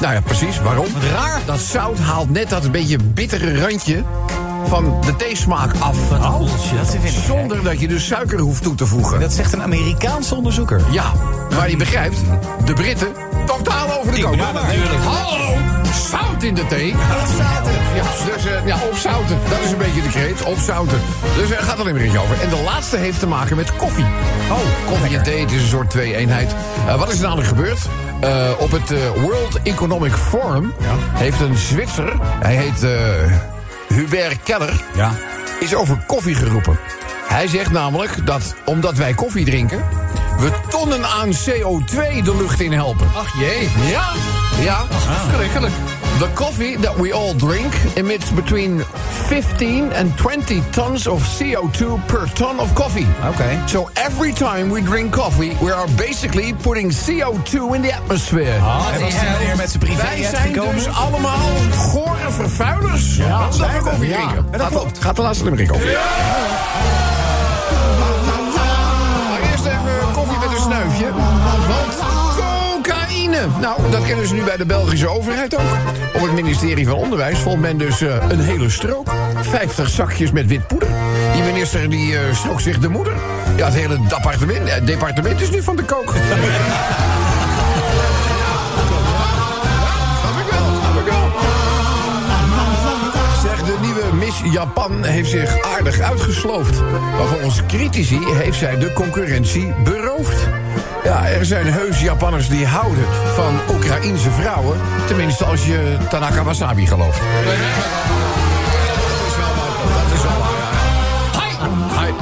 [SPEAKER 2] Nou ja, precies. Waarom?
[SPEAKER 3] raar.
[SPEAKER 2] Dat zout haalt net dat een beetje bittere randje van de theesmaak af.
[SPEAKER 3] Oh, dat
[SPEAKER 2] Zonder dat je dus suiker hoeft toe te voegen.
[SPEAKER 3] Dat zegt een Amerikaanse onderzoeker.
[SPEAKER 2] Ja, maar je begrijpt, de Britten totaal over de koop.
[SPEAKER 3] Ja, natuurlijk.
[SPEAKER 2] Hallo, zout in de thee. Ja, dus, eh, ja, opzouten. Dat is een beetje de kreet, opzouten. Dus er gaat alleen maar iets over. En de laatste heeft te maken met koffie. Oh, koffie en thee, het is een soort twee-eenheid. Eh, wat is er namelijk gebeurd? Eh, op het eh, World Economic Forum heeft een Zwitser, hij heet eh, Hubert Keller,
[SPEAKER 3] Ja.
[SPEAKER 2] is over koffie geroepen. Hij zegt namelijk dat omdat wij koffie drinken, we tonnen aan CO2 de lucht in helpen. Ach jee. Ja, ja. Verschrikkelijk. The coffee that we all drink emits between 15 and 20 tons of CO2 per ton of coffee.
[SPEAKER 3] Oké.
[SPEAKER 2] So every time we drink coffee, we are basically putting CO2 in the atmosphere.
[SPEAKER 3] Was hier met zijn privé
[SPEAKER 2] Wij zijn dus allemaal gore vervuilers. Ja, omdat we koffie
[SPEAKER 8] Ja,
[SPEAKER 2] drinken.
[SPEAKER 8] en dat
[SPEAKER 2] Gaat,
[SPEAKER 8] klopt.
[SPEAKER 2] gaat de laatste over. Maar Nou, dat kennen ze nu bij de Belgische overheid ook. Op het ministerie van Onderwijs vond men dus eh, een hele strook. 50 zakjes met wit poeder. Die minister die strook zich de moeder. Ja, het hele departement, eh, departement is nu van de kook. Japan heeft zich aardig uitgesloofd. Maar volgens critici heeft zij de concurrentie beroofd. Ja, er zijn heus Japanners die houden van Oekraïense vrouwen. Tenminste, als je Tanaka Wasabi gelooft. Dat is wel waar. Hi. Hi.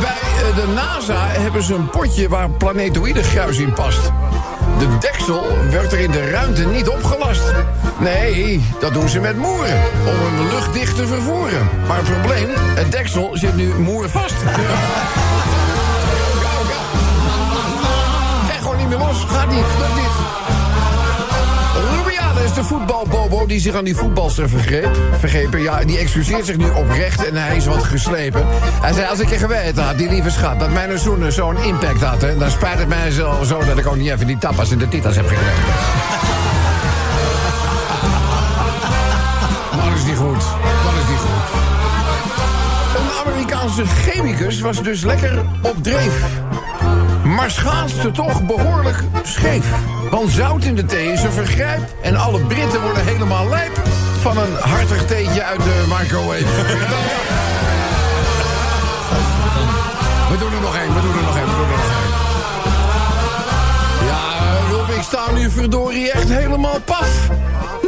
[SPEAKER 2] Bij eh, de NASA hebben ze een potje waar planetoïde gruis in past. De deksel werd er in de ruimte niet opgelast. Nee, dat doen ze met moeren. Om hem luchtdicht te vervoeren. Maar het probleem, het deksel zit nu moervast. Krijg gewoon niet meer los. Gaat niet, lukt niet. Rubiales, de voetbalbobo die zich aan die voetbalster vergreep, vergrepen, ja, die excuseert zich nu oprecht en hij is wat geslepen. Hij zei, als ik er geweten had, die lieve schat, dat mijn zoenen zo'n impact had, dan spijt het mij zo, zo dat ik ook niet even die tapas in de titels heb gekregen. Een Amerikaanse chemicus was dus lekker op dreef. Maar schaatste toch behoorlijk scheef. Want zout in de thee is een vergrijp. En alle Britten worden helemaal lijp van een hartig theetje uit de microwave. We doen er nog één, we doen er nog één, Rob, ik sta nu verdorie echt helemaal paf.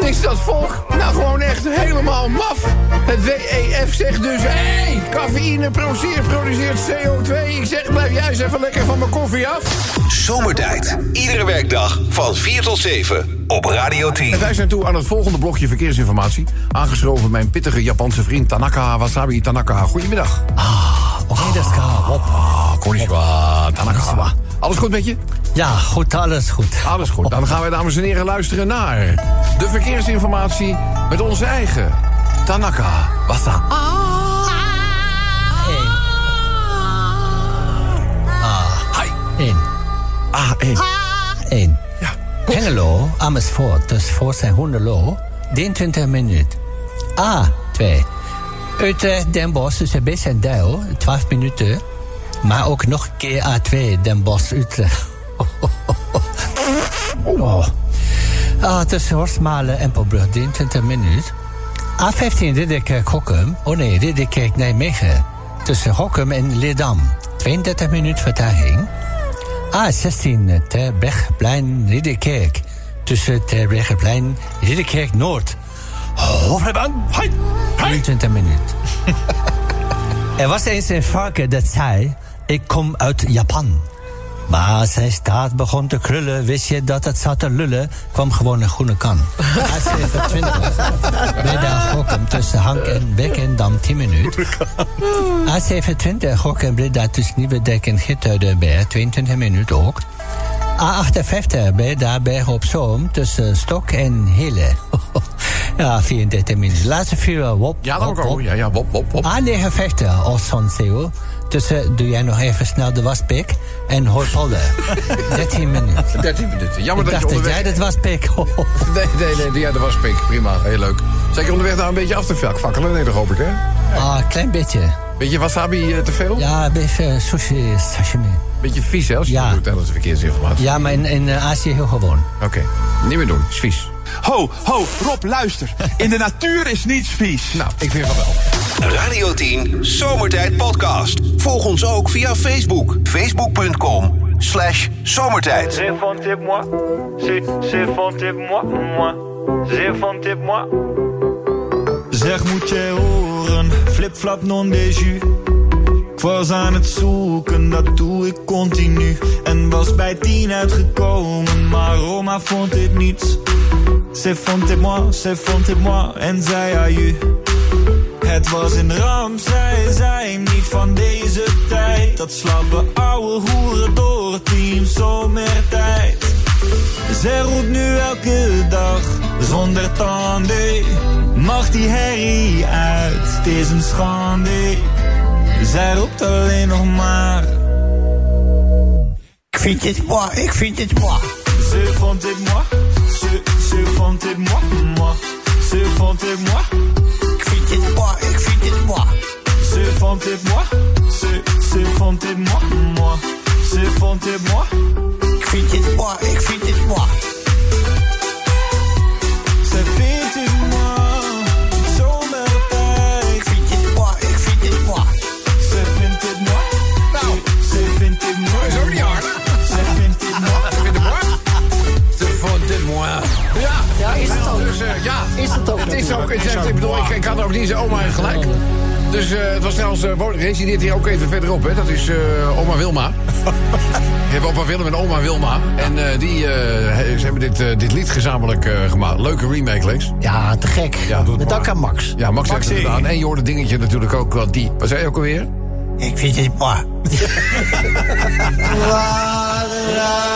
[SPEAKER 2] Niks dat volk, nou gewoon echt helemaal maf. Het WEF zegt dus, hé, hey, cafeïne produceert, produceert CO2. Ik zeg, blijf jij eens even lekker van mijn koffie af.
[SPEAKER 1] Zomertijd. Iedere werkdag van 4 tot 7 op Radio 10.
[SPEAKER 2] En wij zijn toe aan het volgende blokje verkeersinformatie. Aangeschoven mijn pittige Japanse vriend Tanaka Wasabi Tanaka. Goedemiddag.
[SPEAKER 4] Oké, dat is hop.
[SPEAKER 2] Ah, konnichiwa, Tanaka. Alles goed met je?
[SPEAKER 4] Ja, goed, alles goed.
[SPEAKER 2] Alles goed. Dan gaan wij, dames en heren, luisteren naar de verkeersinformatie met onze eigen Tanaka Wasa. Hi.
[SPEAKER 4] Eén.
[SPEAKER 5] A1.
[SPEAKER 4] A1. Hengelo, Amersfoort, dus voor zijn Hoenderloo, 23 minuten. A2. Utrecht, Den Bosch, dus best en Dijl, 12 minuten. Maar ook nog een keer A2, Den Bosch, Utrecht. Oh. Ah, tussen Horstmalen en Popbrug, 23 minuten. A15, Ridderkerk, Gokkum. Oh nee, Ridderkerk, Nijmegen. Tussen Gokkum en Leerdam. 32 minuten vertraging. A16, Terbrechtseplein, Ridderkerk. Tussen Terbrechtseplein, Ridderkerk Noord. Hoofdbaan, 23 minuten. er was eens een varken dat zei... Ik kom uit Japan. Maar als zijn staart begon te krullen, wist je dat het zat te lullen, kwam gewoon een groene kan. A27, Breda Gokkum tussen Hank en Bekkendam 10 minuten. A27, Gokkum Breda tussen Nieuwedek en Gittuidenberg 22 minuten ook. A58, Breda Bergen op Zoom tussen Stok en Hille. ja, 34 minuten. Laatste vier, wop,
[SPEAKER 2] Ja, dan
[SPEAKER 4] wop,
[SPEAKER 2] ook.
[SPEAKER 4] wop.
[SPEAKER 2] Ja, ja, wop, wop, wop.
[SPEAKER 4] A59, Ossonseo. Tussen doe jij nog even snel de waspik en Hooipolder. 13 minuten.
[SPEAKER 2] 13 minuten. Jammer
[SPEAKER 4] Ik
[SPEAKER 2] dat
[SPEAKER 4] dacht
[SPEAKER 2] je
[SPEAKER 4] dat
[SPEAKER 2] onderweg...
[SPEAKER 4] jij dat waspik.
[SPEAKER 2] Nee, nee, nee, ja, dat was pik. Prima, heel leuk. Zeker onderweg nou een beetje af te fakkelen? Nee, dat hoop ik, hè?
[SPEAKER 4] Ah, klein beetje.
[SPEAKER 2] Beetje wasabi eh, te veel?
[SPEAKER 4] Ja, een beetje eh, sushi, sashimi.
[SPEAKER 2] Beetje vies, hè, als je
[SPEAKER 4] Ja.
[SPEAKER 2] dat doet. hè, Dat is verkeersinformatie.
[SPEAKER 4] Ja, maar in, in eh, Azië heel gewoon.
[SPEAKER 2] Oké, niet meer doen. Is vies.
[SPEAKER 9] Ho, ho, Rob, luister. In de natuur is niets vies.
[SPEAKER 2] Nou, ik vind van wel.
[SPEAKER 1] Radio 10 Zomertijd Podcast. Volg ons ook via Facebook. Facebook.com slash zomertijd.
[SPEAKER 10] J'ai fanté moi, j'ai fanté moi, moi, j'ai fanté moi.
[SPEAKER 9] Zeg moet je horen, flip-flap non déju. Ik was aan het zoeken, dat doe ik continu. En was bij tien uitgekomen, maar Roma vond dit niets. Ze vond het moi, ze vond het moi en zei aju. Het was een ramp, zij zijn niet van deze tijd. Dat slappe ouwe hoeren door het team zomertijd. Zij roept nu elke dag, zonder tanden. Mag die herrie uit, het is een schande. Zij roept alleen nog maar.
[SPEAKER 4] Ik vind het moi, ik vind het moi.
[SPEAKER 9] Ze vond het moi, ze, ze vond het moi, moi. Ze vond het moi,
[SPEAKER 4] Ik vind het moi, ik vind het moi.
[SPEAKER 9] ze vond het moi.
[SPEAKER 2] Niet zijn oma heeft gelijk. Dus eh, het was trouwens, uh, resideert hier ook even verderop, hè. Dat is eh, oma Wilma. Je hebt opa Willem en oma Wilma. En die, ze hebben dit, dit lied gezamenlijk gemaakt. Leuke remake, Lex.
[SPEAKER 4] Ja, te gek.
[SPEAKER 2] Ja,
[SPEAKER 4] Met dank aan Max.
[SPEAKER 2] Ja, Max heeft het gedaan. En je dingetje natuurlijk ook, want die... Wat zei je ook alweer?
[SPEAKER 4] Ik vind het moi.
[SPEAKER 2] Ja,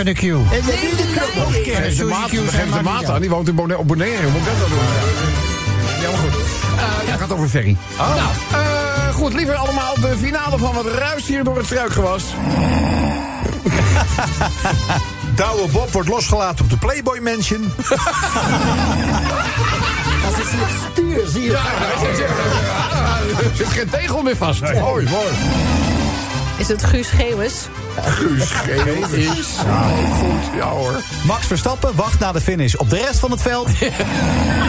[SPEAKER 4] Even de cue.
[SPEAKER 6] Neem de tijd.
[SPEAKER 2] Geef de de maat aan. Die woont in Bonaire. Op Bonaire. Hoe moet ik dat doen? Ja, maar goed. Eh, ja, het gaat over Ferry. Nou, eh, goed. Liever allemaal de finale van wat ruis hier door het struikgewas.
[SPEAKER 8] Douwe Bob wordt losgelaten op de Playboy Mansion.
[SPEAKER 4] Dat is het stuur, zie je.
[SPEAKER 2] Ja, er zit geen tegel meer vast. Mooi, mooi.
[SPEAKER 6] Is het Guus Geeuwens?
[SPEAKER 2] Guus is. Ja, goed. Ja hoor.
[SPEAKER 3] Max Verstappen wacht na de finish op de rest van het veld.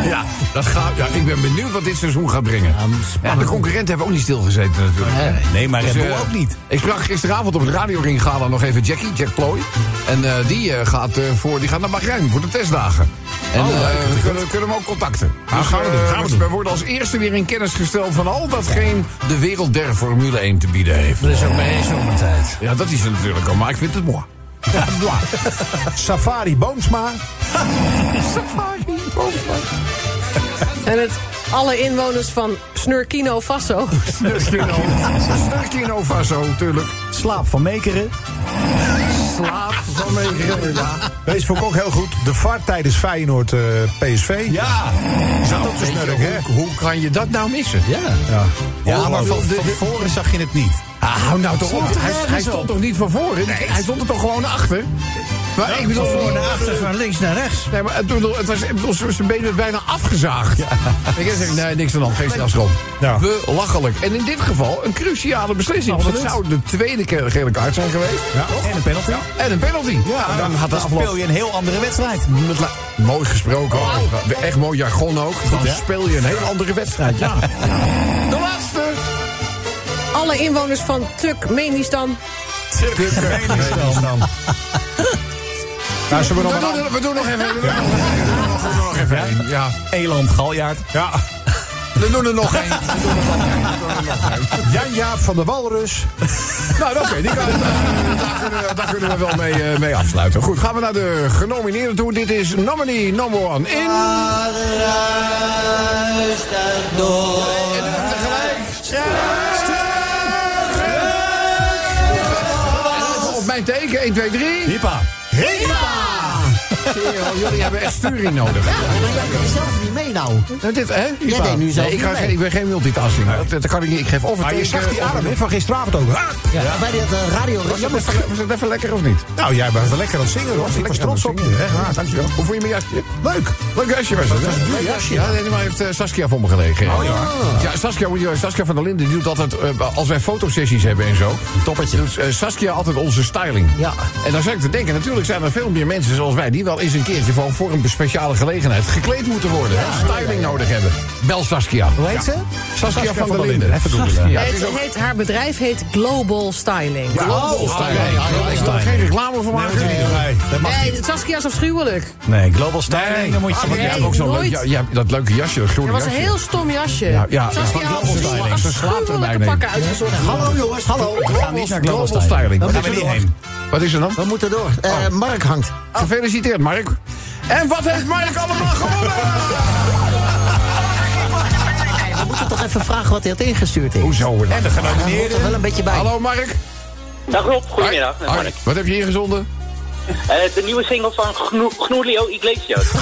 [SPEAKER 2] Ja, dat gaat, ja, ik ben benieuwd wat dit seizoen gaat brengen. Ja, de concurrenten hebben ook niet stilgezeten natuurlijk.
[SPEAKER 3] Nee, maar Red
[SPEAKER 2] Dus,
[SPEAKER 3] Bull
[SPEAKER 2] eh,
[SPEAKER 3] ook niet.
[SPEAKER 2] Ik sprak gisteravond op het radioring gala nog even Jackie, Jack Ploy. En eh, die, eh, gaat, eh, voor, die gaat naar Bahrein voor de testdagen. En
[SPEAKER 3] Oh,
[SPEAKER 2] eh,
[SPEAKER 3] leuk,
[SPEAKER 2] we kunnen, kunnen hem ook contacten. Dus,
[SPEAKER 8] gaan we doen,
[SPEAKER 2] eh,
[SPEAKER 8] gaan we
[SPEAKER 2] we
[SPEAKER 8] doen.
[SPEAKER 2] worden als eerste weer in kennis gesteld van al datgene de wereld der Formule 1 te bieden heeft.
[SPEAKER 4] Dat is ook bij zomertijd.
[SPEAKER 2] Ja, dat is het natuurlijk al, maar ik vind het mooi.
[SPEAKER 8] Safari Boomsma.
[SPEAKER 6] En het Alle inwoners van Snurkino Faso.
[SPEAKER 2] Snurkino. Snurkino Faso, natuurlijk.
[SPEAKER 3] Slaap van Mekeren.
[SPEAKER 2] Slaap van Mekeren, ja.
[SPEAKER 8] Deze vond ik ook heel goed. De vaart tijdens Feyenoord eh, PSV.
[SPEAKER 3] Ja.
[SPEAKER 8] Zat ook
[SPEAKER 2] je,
[SPEAKER 8] snurken, hè?
[SPEAKER 2] hoe, kan je dat nou missen?
[SPEAKER 3] Ja.
[SPEAKER 8] Ja.
[SPEAKER 3] Ja, maar van,
[SPEAKER 2] de-
[SPEAKER 3] van voren zag je het niet.
[SPEAKER 2] Ah, hou nou toch op. Hij, stond toch niet van voren? Hij stond er toch gewoon achter? Maar ik bedoel...
[SPEAKER 4] Voor naar achter, van links naar rechts.
[SPEAKER 2] Nee, maar het, het was, ik bedoel, zijn benen bijna afgezaagd. Ik gezegd, nee, niks aan de hand, geen strafschop.
[SPEAKER 8] Ja.
[SPEAKER 2] Belachelijk. En in dit geval een cruciale beslissing. Want het zou de tweede keer gele kaart zijn geweest.
[SPEAKER 3] En een penalty.
[SPEAKER 2] En een penalty. Ja, dan had
[SPEAKER 3] Dan
[SPEAKER 2] afloop...
[SPEAKER 3] speel je een heel andere wedstrijd.
[SPEAKER 2] Met la- Mooi gesproken. Echt mooi jargon ook. Dan
[SPEAKER 3] hè?
[SPEAKER 2] speel je een hele andere wedstrijd. Ja. De laatste.
[SPEAKER 6] Alle inwoners van Turkmenistan.
[SPEAKER 8] Nou, zullen we
[SPEAKER 2] We
[SPEAKER 8] nog
[SPEAKER 2] doen, we doen nog even. We doen nog even. We doen nog even één. Ja.
[SPEAKER 3] Eland, Galjaard.
[SPEAKER 8] Ja.
[SPEAKER 2] We doen er nog één.
[SPEAKER 8] Jan-Jaap van de Walrus.
[SPEAKER 2] Nou, oké, die kan, eh, daar, kunnen, daar kunnen we wel mee, eh, mee afsluiten. Goed, gaan we naar de genomineerden toe. Dit is nominee number one in... En tegelijk. Even Op mijn teken, 1, 2, 3.
[SPEAKER 3] Hippa.
[SPEAKER 2] Kerel, jullie hebben echt sturing nodig.
[SPEAKER 4] Maar jij deed zelf niet mee nou.
[SPEAKER 2] Nou, dit, hè?
[SPEAKER 4] Jij deed nu zelf
[SPEAKER 2] Nee, ik, ga geen, ik ben geen multitasking. Dat, dat kan ik niet. Ik geef of een
[SPEAKER 8] Maar je zag die adem hè, van gisteravond ook. Ah!
[SPEAKER 4] Ja. Bij dat uh, radio...
[SPEAKER 2] Was het, even, was het even lekker of niet?
[SPEAKER 8] Nou, jij bent wel lekker aan het zingen hoor. Ik was trots op je.
[SPEAKER 2] Ja, dankjewel. Hoe vond je mijn jasje?
[SPEAKER 8] Leuk.
[SPEAKER 2] Leuk jasje was het,
[SPEAKER 8] duur jasje.
[SPEAKER 2] Ja, nee, maar heeft eh, Saskia voor me gelegen. Oh ja. Ja, Saskia, Saskia van der Linden die doet altijd, eh, als wij fotosessies hebben en zo. Toppertje. Doet eh, Saskia altijd onze styling.
[SPEAKER 4] Ja.
[SPEAKER 2] En dan zou ik te denken, natuurlijk zijn er veel meer mensen zoals wij... die wel eens een keertje voor, voor een speciale gelegenheid gekleed moeten worden. hè, styling nodig hebben. Bel Saskia.
[SPEAKER 3] Hoe heet ze?
[SPEAKER 2] Saskia, van, der Linden.
[SPEAKER 8] Even googlen.
[SPEAKER 2] Ja, het
[SPEAKER 6] Het
[SPEAKER 2] is ook
[SPEAKER 6] heet, haar bedrijf heet Global Styling.
[SPEAKER 2] global styling. Ik wil er geen reclame voor maken.
[SPEAKER 8] Nee, dat mag
[SPEAKER 6] Nee, Saskia is afschuwelijk.
[SPEAKER 3] Nee, Global Styling. Dan moet je...
[SPEAKER 2] want jij
[SPEAKER 6] Nee,
[SPEAKER 2] hebt ook zo'n leuk,
[SPEAKER 6] nooit.
[SPEAKER 2] ja, ja, dat leuke jasje, dat
[SPEAKER 6] was een heel stom jasje.
[SPEAKER 2] Ja, ja.
[SPEAKER 6] Saskia
[SPEAKER 2] Ja,
[SPEAKER 6] had afschuwelijke
[SPEAKER 2] nee.
[SPEAKER 6] pakken uitgezocht.
[SPEAKER 4] Hallo jongens, hallo.
[SPEAKER 3] We gaan niet naar Global, Styling.
[SPEAKER 2] Wat
[SPEAKER 3] gaan we
[SPEAKER 2] is
[SPEAKER 3] niet
[SPEAKER 2] er
[SPEAKER 3] heen.
[SPEAKER 2] Wat is er dan?
[SPEAKER 4] We moeten door. Eh, Mark hangt.
[SPEAKER 2] Gefeliciteerd, Mark. En wat heeft Mark allemaal gewonnen?
[SPEAKER 4] We moeten toch even vragen wat hij had ingestuurd heeft.
[SPEAKER 2] Hoezo? En de
[SPEAKER 4] er wel een beetje bij.
[SPEAKER 2] Hallo, Mark.
[SPEAKER 11] Dag Rob, goedemiddag.
[SPEAKER 2] Hoi. Wat heb je ingezonden?
[SPEAKER 11] Eh, de nieuwe single van Gno- Gnoelio Iglesias.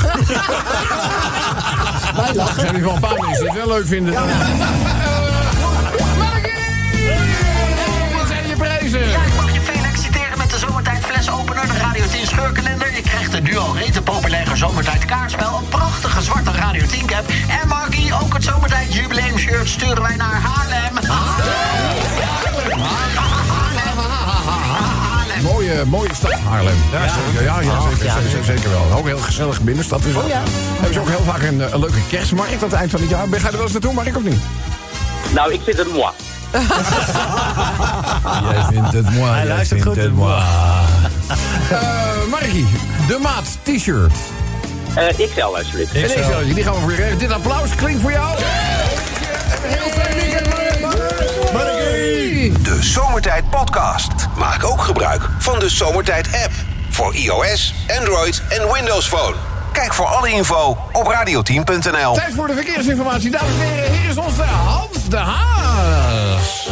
[SPEAKER 4] Wij lachen.
[SPEAKER 2] Zijn er wel een paar mensen die het wel leuk vinden? Markie! Dit zijn je prijzen.
[SPEAKER 4] 10 scheurkalender. Je krijgt de nu al rete populaire Zomertijd kaartspel, een prachtige zwarte Radio 10 cap. En Markie, ook het Zomertijd jubileum shirt sturen wij naar Haarlem.
[SPEAKER 2] Mooie, mooie stad, Haarlem. Ja, zeker, ja, ja, zeker,
[SPEAKER 4] ja,
[SPEAKER 2] zeker, zeker wel. Ook een heel gezellige binnenstad is dat.
[SPEAKER 4] ja.
[SPEAKER 2] Hebben ze ook heel vaak een, eh, een leuke kerstmarkt aan het eind van het jaar. Ben- Ga je er wel eens naartoe, Mark, of niet?
[SPEAKER 11] nou, ik vind het moi.
[SPEAKER 2] Jij vindt het mooi.
[SPEAKER 3] Hij luistert goed.
[SPEAKER 2] Uh, Markie, de maat t-shirt.
[SPEAKER 11] Eh XL, alsjeblieft.
[SPEAKER 2] En die gaan we voor je regelen. Dit applaus klinkt voor jou. Heel fijn weekend, Markie.
[SPEAKER 1] De Zomertijd Podcast. Maak ook gebruik van de Zomertijd app. Voor iOS, Android en Windows Phone. Kijk voor alle info op radioteam.nl.
[SPEAKER 2] Tijd voor de verkeersinformatie. Dames en heren, hier is onze Hans de Haas.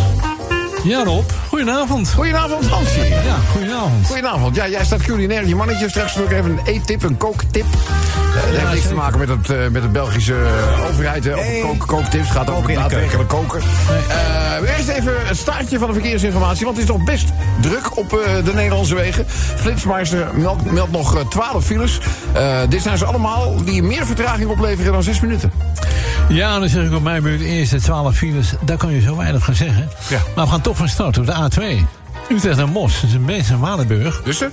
[SPEAKER 12] Ja, Rob. Goedenavond.
[SPEAKER 2] Goedenavond, Hansje.
[SPEAKER 12] Ja, goedenavond.
[SPEAKER 2] Goedenavond. Ja, jij staat culinair je mannetje. Straks nog even een eettip, een kooktip. Eh, dat heeft niks te maken met het, eh, met de Belgische eh, overheid. hè, Over kook, kooktips. gaat over daadwerkelijk koken. Eh, eerst even het staartje van de verkeersinformatie. Want het is nog best druk op de Nederlandse wegen. Flitsmeister meldt, meldt nog eh, 12 files. Dit zijn ze allemaal die meer vertraging opleveren dan 6 minuten.
[SPEAKER 12] Ja, dan zeg ik op mijn beurt eerste 12 files. Daar kan je zo weinig van zeggen.
[SPEAKER 2] Ja.
[SPEAKER 12] Maar we gaan toch van start op de A2. Utrecht en Mos. Is een beest in Waardenburg.
[SPEAKER 2] Dus ze?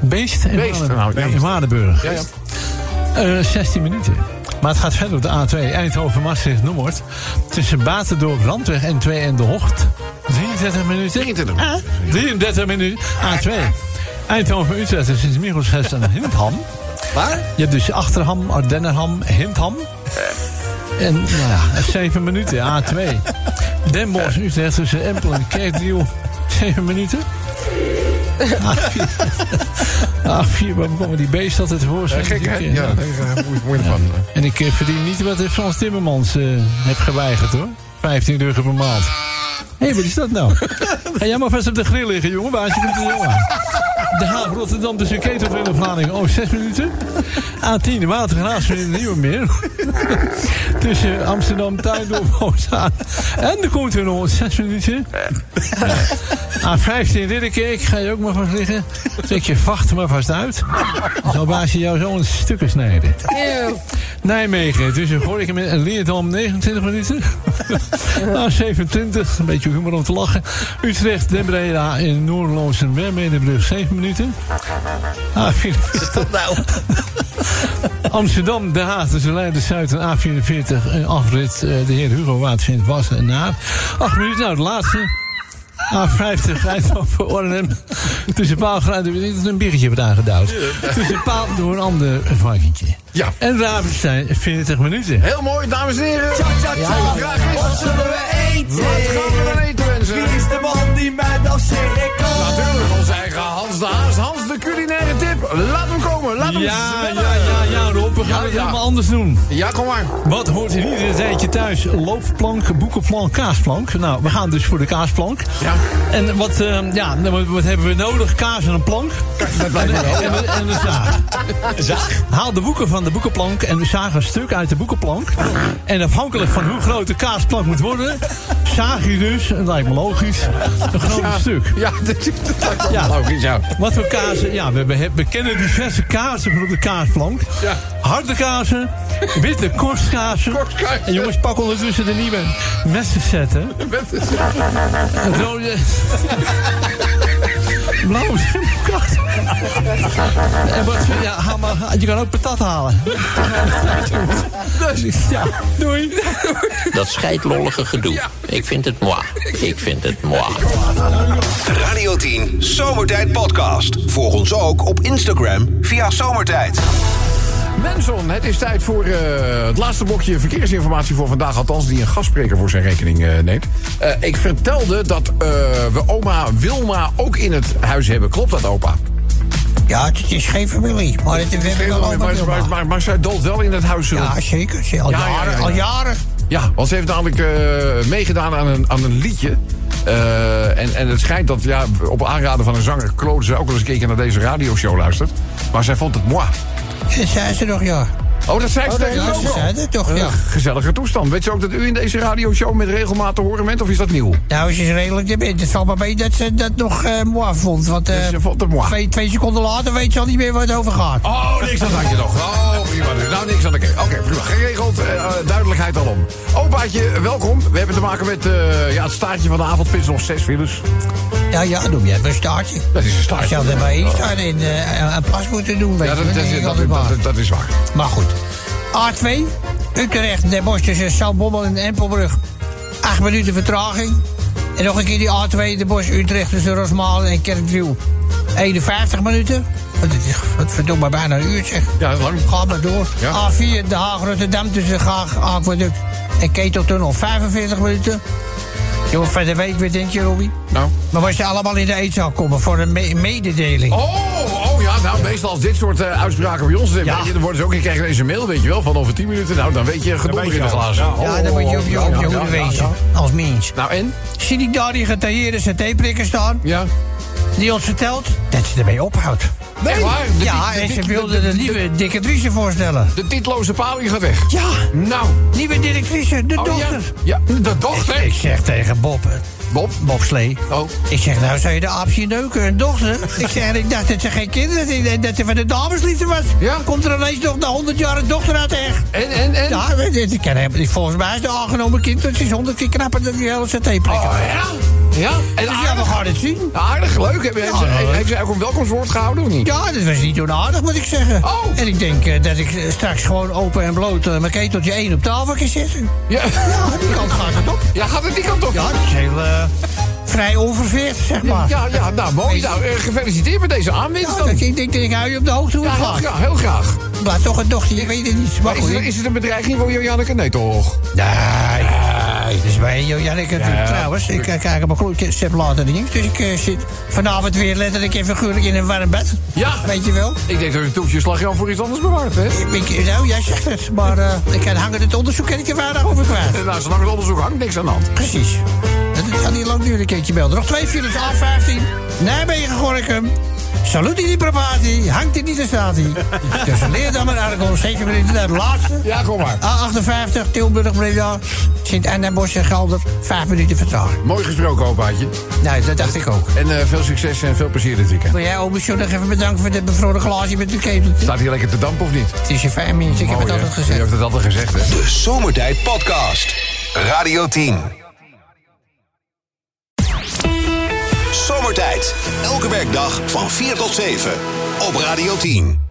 [SPEAKER 12] Beest en
[SPEAKER 2] Beest,
[SPEAKER 12] Waardenburg.
[SPEAKER 2] nou, ja.
[SPEAKER 12] in Waardenburg.
[SPEAKER 2] Ja, ja.
[SPEAKER 12] Eh, 16 minuten. Maar het gaat verder op de A2. Eindhoven, Maastricht, Noord. Tussen Batendorp, Landweg en 2 en De Hocht. 33 minuten.
[SPEAKER 2] 23
[SPEAKER 12] Ah, 33 minuten. A2. Eindhoven, Utrecht sinds Michelsgest en Hindham.
[SPEAKER 4] Waar?
[SPEAKER 12] Je hebt dus Achterham, Ardennenham, Hindham. En nou ja, 7 minuten, A2. Den Bosch, Utrecht tussen Empel en Kerkdriel. 7 minuten. A4. A4, waar komen die beesten altijd tevoorschijn?
[SPEAKER 2] Ja, gek, hè?
[SPEAKER 12] Ik, eh,
[SPEAKER 2] Ja, daar je mooi van.
[SPEAKER 12] En ik eh, verdien niet wat Frans Timmermans eh heeft geweigerd, hoor. 15 euro per maand. Hé, hey, wat is dat nou? Ga jij maar vast op de grill liggen, jongen. Waar je komt er jongen. De Haag, Rotterdam, tussen Ketelveen en Vlaardingen. Oh, 6 minuten. A10, de Watergraafsmeer in Nieuwemeer. tussen Amsterdam, Tuindorp, Oostzaan. En de Koentunnel, 6 minuten. A15, Ridderkerk, ga je ook maar vast liggen. Trek je vacht maar vast uit. Dan zal baasje jou zo in stukken snijden. Nijmegen, tussen Gorinchem en Leerdam, 29 minuten. A27, een beetje humor om te lachen. Utrecht, Den Breda in Noordeloos en Wermedenbrug, 7 minuten. A44.
[SPEAKER 3] nou?
[SPEAKER 12] Amsterdam, Den Haag, tussen Leiden, Zuid en A44. En afrit eh, de heer Hugo Watervindt, Wassen en Naar. 8 minuten, nou de laatste. A50 Eindhoven Arnhem. Tussen Paalgraad en niet dat een biertje wordt aangedouwd. Tussen Paal door een ander varkentje.
[SPEAKER 2] Ja.
[SPEAKER 12] En Ravenstein 40 minuten.
[SPEAKER 2] Heel mooi, dames en heren.
[SPEAKER 7] Tja, tja, tja.
[SPEAKER 2] Ja, de vraag is...
[SPEAKER 7] Wat zullen we eten?
[SPEAKER 2] Wat gaan we dan eten, mensen?
[SPEAKER 7] Wie is de man die mij dat zeggen kan?
[SPEAKER 2] Natuurlijk, onze eigen Hans de Haas. Hans, de culinaire tip. Laat hem komen, laat hem
[SPEAKER 12] Ja,
[SPEAKER 2] zwemmen.
[SPEAKER 12] ja, ja, ja, Rob. We gaan
[SPEAKER 2] Ja,
[SPEAKER 12] het
[SPEAKER 2] ja.
[SPEAKER 12] helemaal anders doen.
[SPEAKER 2] Ja, kom maar.
[SPEAKER 12] Wat hoort in ieder tijdje thuis? Loopplank, boekenplank, kaasplank. Nou, we gaan dus voor de kaasplank.
[SPEAKER 2] Ja.
[SPEAKER 12] En wat, eh, ja, wat, wat hebben we nodig? Kaas en een plank.
[SPEAKER 2] Dat lijkt me wel.
[SPEAKER 12] En, een- en een zaag. zaag. Haal de boeken van de boekenplank en zaag een stuk uit de boekenplank. En afhankelijk van hoe groot de kaasplank moet worden, zaag je dus, dat lijkt me logisch, een groot stuk.
[SPEAKER 2] Ja, dat, me
[SPEAKER 12] Ja.
[SPEAKER 2] logisch, ja.
[SPEAKER 12] Wat voor kazen? Ja, we, we, we kennen diverse kazen voor op de kaasplank.
[SPEAKER 2] Ja.
[SPEAKER 12] Harde kazen, witte korstkazen.
[SPEAKER 2] Korstkazen.
[SPEAKER 12] En jongens, pak ondertussen de nieuwe messensetten. Een rode... Blauwe En wat, ja, haal maar, je kan ook patat halen. Dus, ja, doei.
[SPEAKER 13] Dat scheidlollige gedoe. Ik vind het moi. Ik vind het moi.
[SPEAKER 1] Radio 10 Zomertijd Podcast. Volg ons ook op Instagram via Zomertijd.
[SPEAKER 2] Mensen, het is tijd voor eh, het laatste blokje verkeersinformatie voor vandaag. Althans, die een gastspreker voor zijn rekening eh, neemt. Eh, ik vertelde dat we oma Wilma ook in het huis hebben. Klopt dat, opa?
[SPEAKER 4] Ja, het is geen familie. Maar het, we hebben wel ook
[SPEAKER 2] maar, maar,
[SPEAKER 4] Wilma.
[SPEAKER 2] maar, maar zij dolt wel in het huis.
[SPEAKER 4] Ja, zeker. Ze- Al
[SPEAKER 2] Ja, ja,
[SPEAKER 4] jaren.
[SPEAKER 2] ja, ja.
[SPEAKER 4] Al jaren.
[SPEAKER 2] Ja, want ze heeft namelijk meegedaan aan een, aan een liedje. En, en het schijnt dat ja, op aanraden van een zanger... Claude ze ook wel eens een keertje naar deze radioshow luistert. Maar zij vond het moi.
[SPEAKER 4] Zei ze toch, ja.
[SPEAKER 2] Oh, dat zei ze tegen
[SPEAKER 4] ze zei het toch, ja.
[SPEAKER 2] gezellige toestand. Weet ze ook dat u in deze radioshow met regelmaat te horen bent? Of is dat nieuw?
[SPEAKER 4] Nou, ze is redelijk. Het valt maar mee dat ze dat nog eh moi vond. Want eh,
[SPEAKER 2] Ze vond het moi.
[SPEAKER 4] twee, twee seconden later weet ze al niet meer waar het over gaat.
[SPEAKER 2] Oh, niks aan het je nog. Oh, prima. Nou, niks aan de. Oké, prima. Geregeld. eh, duidelijkheid al om. Opaatje, welkom. We hebben te maken met ja, het staartje van de avond. Vindt nog zes files.
[SPEAKER 4] Ja, ja, noem je even een staartje.
[SPEAKER 2] Dat is een
[SPEAKER 4] Als
[SPEAKER 2] staartje.
[SPEAKER 4] je altijd bij één staan en een plas moeten doen, weet
[SPEAKER 2] Ja,
[SPEAKER 4] je.
[SPEAKER 2] dat, dat,
[SPEAKER 4] maar.
[SPEAKER 2] dat, dat is waar.
[SPEAKER 4] Maar goed. A2, Utrecht, Den Bosch tussen Zaltbommel en Empelbrug. 8 minuten vertraging. En nog een keer die A2, Den Bosch, Utrecht tussen Rosmalen en Kerkdriel. 51 minuten. Wat wat verdomme bijna een uur zeg.
[SPEAKER 2] Ja, lang.
[SPEAKER 4] Ga maar door.
[SPEAKER 2] Ja.
[SPEAKER 4] A4, Den Haag, Rotterdam tussen Gaag, Aquaduct en Keteltunnel. 45 minuten. Jongen, van de week weer denk je, Robbie?
[SPEAKER 2] Nou.
[SPEAKER 4] Maar was je allemaal in de eetzaal komen voor een me- mededeling?
[SPEAKER 2] Oh ja, nou meestal als dit soort eh, uitspraken bij ons... Ja. Je, dan worden ze ook, ik krijg ineens een mail, weet je wel, van over 10 minuten. Nou, dan weet je gedonder in de glazen.
[SPEAKER 4] Ja, dan moet je op je, op je hoede wezen. Als mens.
[SPEAKER 2] Nou, en?
[SPEAKER 4] Zie ik daar die getailleerde satéprikker staan?
[SPEAKER 2] Ja.
[SPEAKER 4] Die ons vertelt dat ze ermee ophoudt.
[SPEAKER 2] Echt waar? De
[SPEAKER 4] ja, en ze wilde de, nieuwe directrice voorstellen.
[SPEAKER 2] De titloze paling gaat weg.
[SPEAKER 4] Ja,
[SPEAKER 2] Nou.
[SPEAKER 4] nieuwe directrice, de
[SPEAKER 2] Oh,
[SPEAKER 4] dochter.
[SPEAKER 2] Ja, ja de dochter.
[SPEAKER 4] Ik zeg tegen Bob, eh,
[SPEAKER 2] Bob?
[SPEAKER 4] Bob Slee.
[SPEAKER 2] Oh.
[SPEAKER 4] Ik zeg, nou zou je de aapje neuken, een dochter? ik zeg, ik dacht dat ze geen kinderen had, dat- dat ze van de damesliefde was.
[SPEAKER 2] Ja.
[SPEAKER 4] Komt er ineens nog na 100 jaar een dochter uit echt?
[SPEAKER 2] En, en, en?
[SPEAKER 4] Ja, weet je, ik ken hem, volgens mij is de aangenomen kind, dat is 100 keer knapper dan die hele satéprikker.
[SPEAKER 2] Oh, ja? Ja? En
[SPEAKER 4] Dus ja, we gaan het zien.
[SPEAKER 2] Aardig, leuk. Heeft, ze,
[SPEAKER 4] Ja,
[SPEAKER 2] heeft ze ook een welkomstwoord gehouden of niet?
[SPEAKER 4] Ja, dat was niet onaardig, moet ik zeggen.
[SPEAKER 2] Oh.
[SPEAKER 4] En ik denk eh, dat ik straks gewoon open en bloot eh, mijn keteltje één op tafel kan zetten.
[SPEAKER 2] Ja.
[SPEAKER 4] Ja, die kant gaat het op.
[SPEAKER 2] Ja, gaat het die kant op?
[SPEAKER 4] Ja, dat is heel eh, vrij onverveerd, zeg maar.
[SPEAKER 2] Ja, ja, nou mooi. Nou, gefeliciteerd met deze aanwinst
[SPEAKER 4] Ja,
[SPEAKER 2] dan.
[SPEAKER 4] ik denk dat ik hou je op de hoogte hoe
[SPEAKER 2] Ja,
[SPEAKER 4] het
[SPEAKER 2] heel
[SPEAKER 4] gaat.
[SPEAKER 2] graag, heel graag.
[SPEAKER 4] Maar toch een dochter, je weet het niet. Maar
[SPEAKER 2] Is het, is het een bedreiging voor Janneke? Nee, toch?
[SPEAKER 4] Nee.
[SPEAKER 2] Nee.
[SPEAKER 4] Dus bij Jo- Janneke
[SPEAKER 2] Ja,
[SPEAKER 4] trouwens. Ik eh, kijk op mijn klokje, ze hebben later niet. Dus ik eh, zit vanavond weer letterlijk en figuurlijk in een warm bed.
[SPEAKER 2] Ja.
[SPEAKER 4] Weet je wel?
[SPEAKER 2] Ik denk dat je een toefje slagroom voor iets anders bewaart, hè?
[SPEAKER 4] Ik, nou, jij zegt het. Maar eh, ik kan hangen het onderzoek kan ik er vrijdag over kwijt.
[SPEAKER 2] Nou, zolang het onderzoek hangt, niks aan de hand.
[SPEAKER 4] Precies. Het gaat niet lang duren, een keertje belden. Nog twee files, A15, Nijmegen, Gorkum. Saluti die propati, hangt dit niet, staat hij. Tussen Leerdam en Argel, 7 minuten naar de laatste.
[SPEAKER 2] Ja, kom maar.
[SPEAKER 4] A58, Tilburg, Breda, Sint-Anna-Bos en Gelder, 5 minuten vertraging.
[SPEAKER 2] Mooi gesproken, opaatje.
[SPEAKER 4] Nee, dat dacht ik ook.
[SPEAKER 2] En eh, veel succes en veel plezier dit weekend.
[SPEAKER 4] Wil jij ook nog even bedanken voor dit bevroren glaasje met de keteltje?
[SPEAKER 2] Staat hier lekker te dampen of niet?
[SPEAKER 4] Het is je fijn, mens. Ik heb het altijd gezegd.
[SPEAKER 2] Je hebt het altijd gezegd, hè?
[SPEAKER 1] De Zomertijd Podcast. Radio 10. Zomertijd. Elke werkdag van 4 tot 7. Op Radio 10.